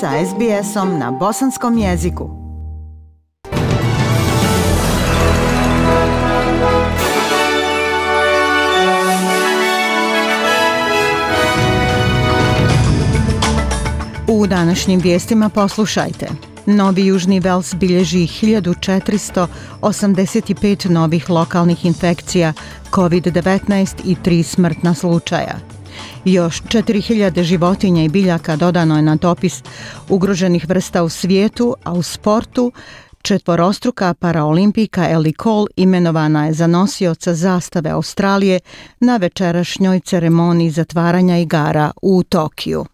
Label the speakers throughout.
Speaker 1: sa SBS-om na bosanskom jeziku. U današnjim vijestima poslušajte. Novi Južni Vels bilježi 1485 novih lokalnih infekcija COVID-19 i tri smrtna slučaja. Još 4000 životinja i biljaka dodano je na topis ugroženih vrsta u svijetu, a u sportu četvorostruka paraolimpika Ellie Cole imenovana je za nosioca zastave Australije na večerašnjoj ceremoniji zatvaranja igara u Tokiju.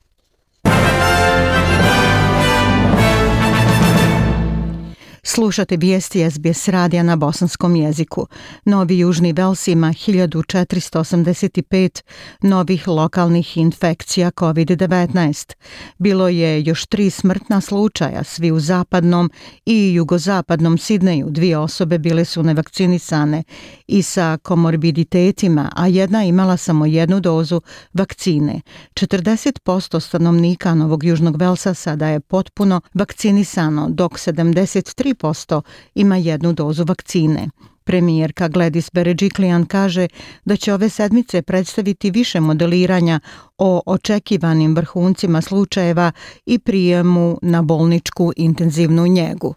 Speaker 1: Slušate vijesti SBS radija na bosanskom jeziku. Novi Južni Vels ima 1485 novih lokalnih infekcija COVID-19. Bilo je još tri smrtna slučaja, svi u zapadnom i jugozapadnom Sidneju. Dvije osobe bile su nevakcinisane i sa komorbiditetima, a jedna imala samo jednu dozu vakcine. 40% stanovnika Novog Južnog Velsa sada je potpuno vakcinisano, dok 73% 50% ima jednu dozu vakcine. Premijerka Gladys Berejiklian kaže da će ove sedmice predstaviti više modeliranja o očekivanim vrhuncima slučajeva i prijemu na bolničku intenzivnu njegu.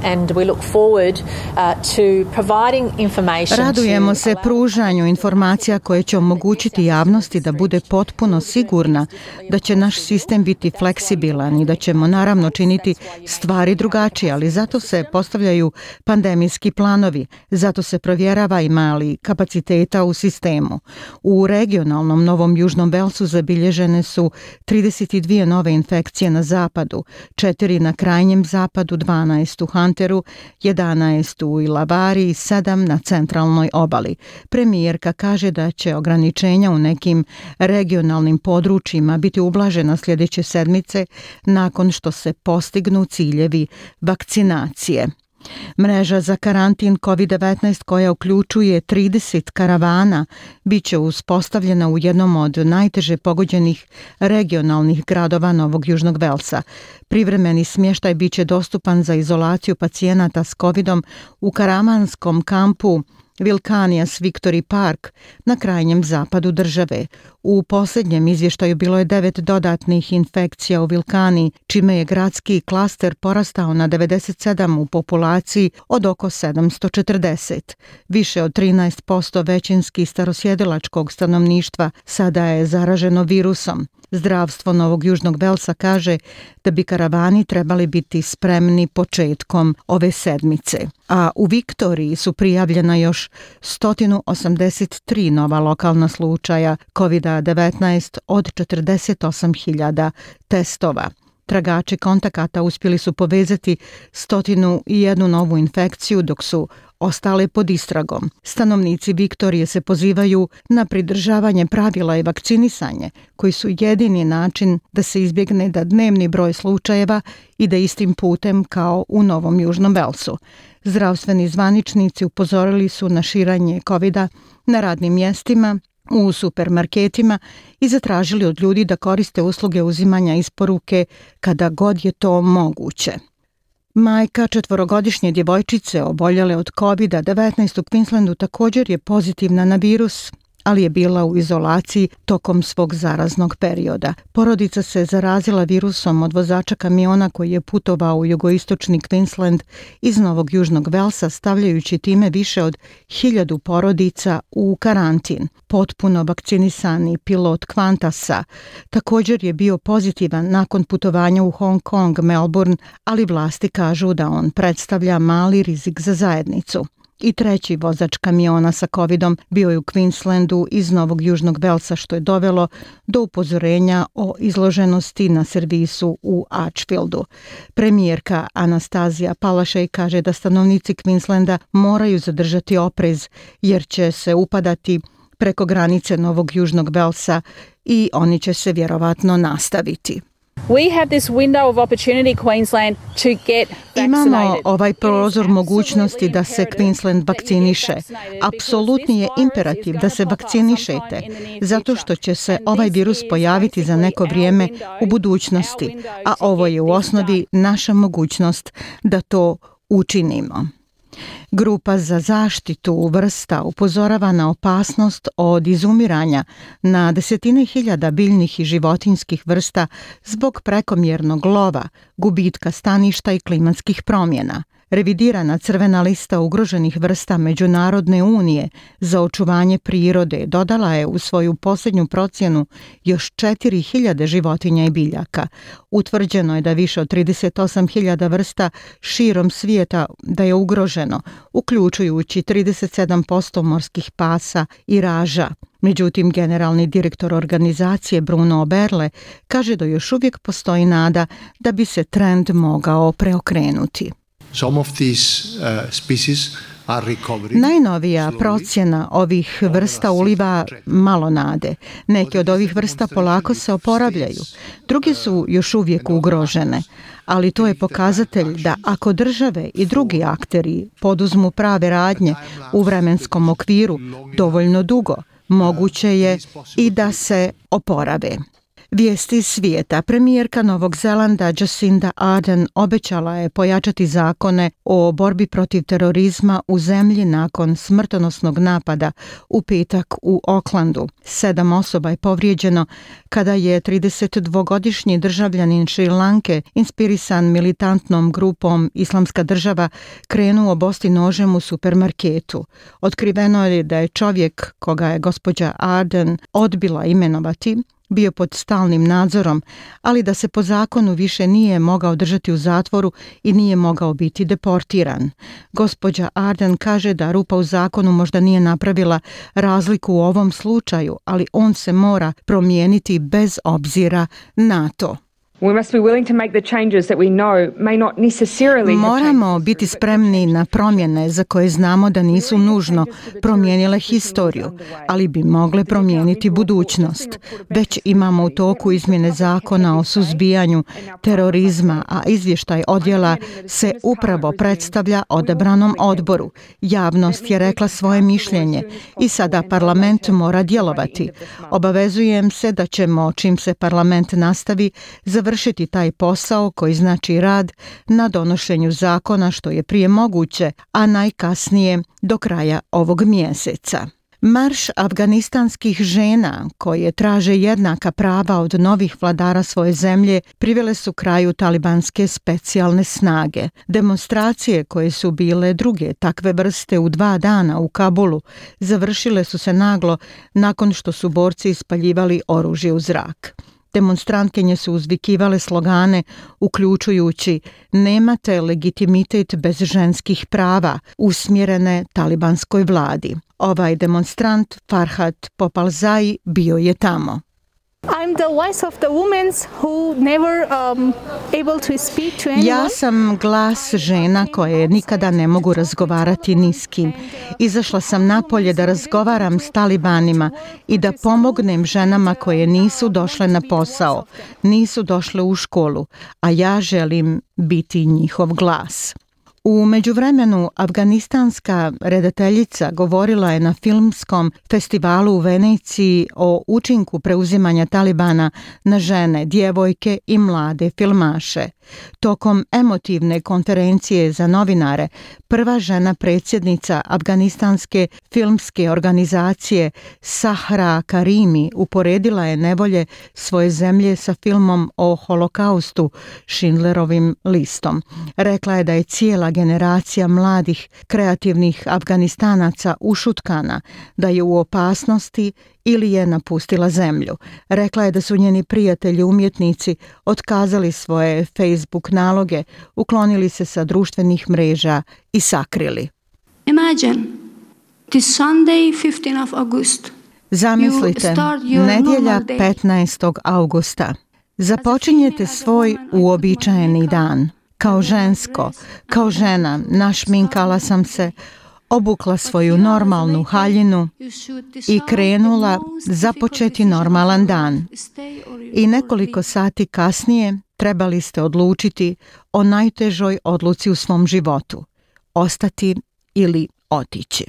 Speaker 1: And we look forward uh, to providing information Radujemo se pružanju informacija koje će omogućiti javnosti da bude potpuno sigurna, da će naš sistem biti fleksibilan i da ćemo naravno činiti stvari drugačije, ali zato se postavljaju pandemijski planovi, zato se provjerava i mali kapaciteta u sistemu. U regionalnom Novom Južnom Velsu zabilježene su 32 nove infekcije na zapadu, 4 na krajnjem zapadu, 12 u Hanu, Panteru, 11 u Ilabari i 7 na centralnoj obali. Premijerka kaže da će ograničenja u nekim regionalnim područjima biti ublažena sljedeće sedmice nakon što se postignu ciljevi vakcinacije. Mreža za karantin COVID-19 koja uključuje 30 karavana bit će uspostavljena u jednom od najteže pogođenih regionalnih gradova Novog Južnog Velsa. Privremeni smještaj bit će dostupan za izolaciju pacijenata s covid u karamanskom kampu Vilkanias Victory Park na krajnjem zapadu države, U posljednjem izvještaju bilo je devet dodatnih infekcija u Vilkani, čime je gradski klaster porastao na 97 u populaciji od oko 740. Više od 13% većinski starosjedilačkog stanovništva sada je zaraženo virusom. Zdravstvo Novog Južnog Velsa kaže da bi karavani trebali biti spremni početkom ove sedmice. A u Viktoriji su prijavljena još 183 nova lokalna slučaja COVID-19 od 48.000 testova. Tragači kontakata uspjeli su povezati stotinu i jednu novu infekciju dok su ostale pod istragom. Stanovnici Viktorije se pozivaju na pridržavanje pravila i vakcinisanje, koji su jedini način da se izbjegne da dnevni broj slučajeva ide istim putem kao u Novom Južnom Velsu. Zdravstveni zvaničnici upozorili su na širanje covid na radnim mjestima, u supermarketima i zatražili od ljudi da koriste usluge uzimanja isporuke kada god je to moguće. Majka četvorogodišnje djevojčice oboljale od COVID-19 u Queenslandu također je pozitivna na virus, ali je bila u izolaciji tokom svog zaraznog perioda. Porodica se zarazila virusom od vozača kamiona koji je putovao u jugoistočni Queensland iz Novog Južnog Velsa, stavljajući time više od hiljadu porodica u karantin. Potpuno vakcinisani pilot Kvantasa također je bio pozitivan nakon putovanja u Hong Kong, Melbourne, ali vlasti kažu da on predstavlja mali rizik za zajednicu i treći vozač kamiona sa COVID-om bio je u Queenslandu iz Novog Južnog Velsa što je dovelo do upozorenja o izloženosti na servisu u Archfieldu. Premijerka Anastazija Palašej kaže da stanovnici Queenslanda moraju zadržati oprez jer će se upadati preko granice Novog Južnog Velsa i oni će se vjerovatno nastaviti. We have this window of opportunity Queensland to get vaccinated. Imamo ovaj prozor mogućnosti da se Queensland vakciniše. Apsolutni je imperativ da se vakcinišete, zato što će se ovaj virus pojaviti za neko vrijeme u budućnosti, a ovo je u osnovi naša mogućnost da to učinimo. Grupa za zaštitu vrsta upozorava na opasnost od izumiranja na desetine hiljada biljnih i životinskih vrsta zbog prekomjernog lova, gubitka staništa i klimatskih promjena. Revidirana crvena lista ugroženih vrsta Međunarodne unije za očuvanje prirode dodala je u svoju posljednju procjenu još 4000 životinja i biljaka. Utvrđeno je da više od 38.000 vrsta širom svijeta da je ugroženo, uključujući 37% morskih pasa i raža. Međutim, generalni direktor organizacije Bruno Oberle kaže da još uvijek postoji nada da bi se trend mogao preokrenuti. Some of these uh, species Najnovija procjena ovih vrsta uh, uliva malo nade. Neke od ovih vrsta uh, polako se oporavljaju. Druge su još uvijek uh, ugrožene, ali to je pokazatelj da ako države i drugi akteri poduzmu prave radnje u vremenskom okviru dovoljno dugo, moguće je i da se oporave. Vijesti svijeta. Premijerka Novog Zelanda Jacinda Ardern obećala je pojačati zakone o borbi protiv terorizma u zemlji nakon smrtonosnog napada u petak u Oklandu. Sedam osoba je povrijeđeno kada je 32-godišnji državljanin Šrilanke inspirisan militantnom grupom Islamska država krenuo bosti nožem u supermarketu. Otkriveno je da je čovjek koga je gospođa Arden odbila imenovati bio pod stalnim nadzorom, ali da se po zakonu više nije mogao držati u zatvoru i nije mogao biti deportiran. Gospođa Arden kaže da rupa u zakonu možda nije napravila razliku u ovom slučaju, ali on se mora promijeniti bez obzira na to. Moramo biti spremni na promjene za koje znamo da nisu nužno promijenile historiju, ali bi mogle promijeniti budućnost. Već imamo u toku izmjene zakona o suzbijanju terorizma, a izvještaj odjela se upravo predstavlja odebranom odboru. Javnost je rekla svoje mišljenje i sada parlament mora djelovati. Obavezujem se da ćemo, čim se parlament nastavi, završiti završiti taj posao koji znači rad na donošenju zakona što je prije moguće, a najkasnije do kraja ovog mjeseca. Marš afganistanskih žena koje traže jednaka prava od novih vladara svoje zemlje privele su kraju talibanske specijalne snage. Demonstracije koje su bile druge takve vrste u dva dana u Kabulu završile su se naglo nakon što su borci ispaljivali oružje u zrak. Demonstrantkinje su uzvikivale slogane uključujući nemate legitimitet bez ženskih prava usmjerene talibanskoj vladi. Ovaj demonstrant Farhat Popalzai bio je tamo. I'm the voice of the women's who never um, able to speak to anyone. Ja sam glas žena koje nikada ne mogu razgovarati ni s kim. Izašla sam napolje da razgovaram s talibanima i da pomognem ženama koje nisu došle na posao, nisu došle u školu, a ja želim biti njihov glas. U međuvremenu, afganistanska redateljica govorila je na filmskom festivalu u Veneciji o učinku preuzimanja Talibana na žene, djevojke i mlade filmaše. Tokom emotivne konferencije za novinare, prva žena predsjednica afganistanske filmske organizacije Sahra Karimi uporedila je nevolje svoje zemlje sa filmom o holokaustu Schindlerovim listom. Rekla je da je cijela generacija mladih kreativnih Afganistanaca ušutkana da je u opasnosti ili je napustila zemlju. Rekla je da su njeni prijatelji umjetnici otkazali svoje Facebook naloge, uklonili se sa društvenih mreža i sakrili. Imagine, this Sunday 15 of August. Zamislite, nedjelja 15. augusta. Započinjete svoj uobičajeni dan kao žensko, kao žena, našminkala sam se, obukla svoju normalnu haljinu i krenula započeti normalan dan. I nekoliko sati kasnije trebali ste odlučiti o najtežoj odluci u svom životu, ostati ili otići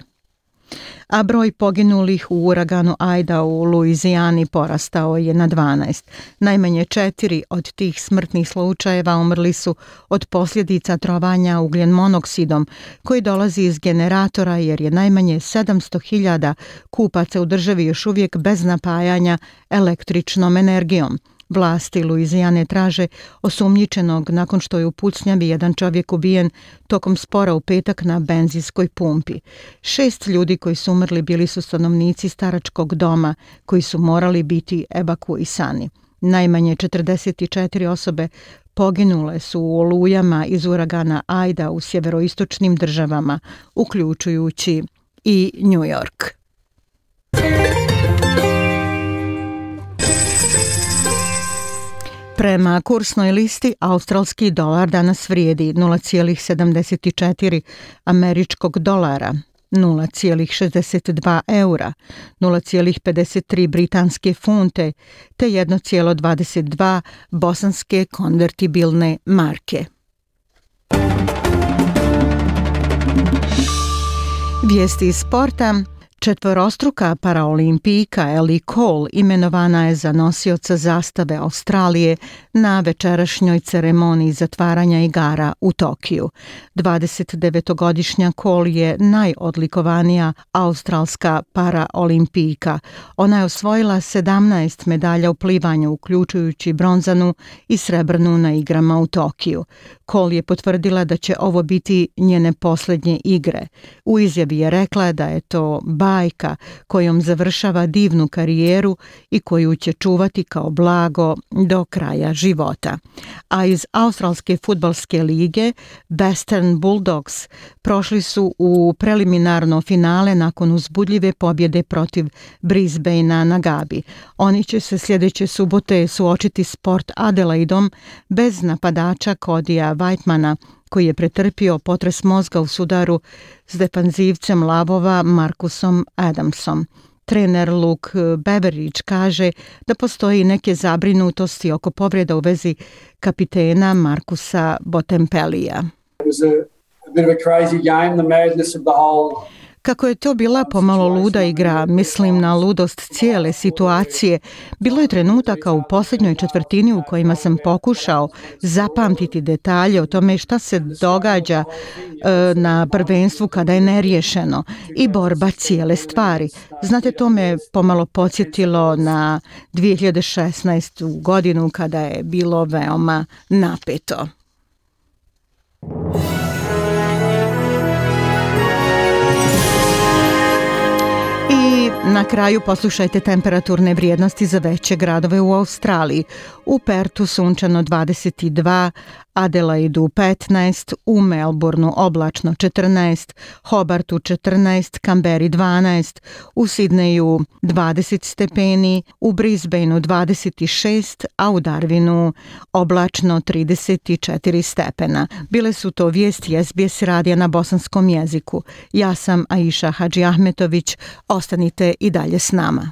Speaker 1: a broj poginulih u uraganu Ajda u Luizijani porastao je na 12. Najmanje četiri od tih smrtnih slučajeva umrli su od posljedica trovanja ugljen monoksidom, koji dolazi iz generatora jer je najmanje 700.000 kupaca u državi još uvijek bez napajanja električnom energijom. Vlasti Luizijane traže osumnjičenog nakon što je u pucnjavi jedan čovjek ubijen tokom spora u petak na benzinskoj pumpi. Šest ljudi koji su umrli bili su stanovnici staračkog doma koji su morali biti evakuisani. Najmanje 44 osobe poginule su u olujama iz uragana Ajda u sjeveroistočnim državama, uključujući i New York. Thank you. Prema kursnoj listi, australski dolar danas vrijedi 0,74 američkog dolara, 0,62 eura, 0,53 britanske funte te 1,22 bosanske konvertibilne marke. Vijesti iz sporta – Četvorostruka paraolimpijka Ellie Cole imenovana je za nosioca zastave Australije na večerašnjoj ceremoniji zatvaranja igara u Tokiju. 29-godišnja Cole je najodlikovanija australska paraolimpijka. Ona je osvojila 17 medalja u plivanju, uključujući bronzanu i srebrnu na igrama u Tokiju. Cole je potvrdila da će ovo biti njene posljednje igre. U izjavi je rekla da je to ba bajka kojom završava divnu karijeru i koju će čuvati kao blago do kraja života. A iz Australske futbalske lige Western Bulldogs prošli su u preliminarno finale nakon uzbudljive pobjede protiv Brisbanea na Gabi. Oni će se sljedeće subote suočiti sport Adelaidom bez napadača Kodija Whitemana koji je pretrpio potres mozga u sudaru s defanzivcem Lavova Markusom Adamsom. Trener Luke Beveridge kaže da postoji neke zabrinutosti oko povreda u vezi kapitena Markusa Botempelija. It was a, a bit of a crazy game, the madness of the whole Kako je to bila pomalo luda igra, mislim na ludost cijele situacije, bilo je trenutaka u posljednjoj četvrtini u kojima sam pokušao zapamtiti detalje o tome šta se događa e, na prvenstvu kada je nerješeno i borba cijele stvari. Znate, to me pomalo podsjetilo na 2016. godinu kada je bilo veoma napeto. Thank you. Na kraju poslušajte temperaturne vrijednosti za veće gradove u Australiji u Pertu sunčano 22, Adelaidu 15, u Melbourneu oblačno 14, Hobartu 14, Kamberi 12, u Sidneju 20 stepeni, u Brisbaneu 26, a u Darwinu oblačno 34 stepena. Bile su to vijesti SBS radija na bosanskom jeziku. Ja sam Aisha Hadži Ahmetović, ostanite i dalje s nama.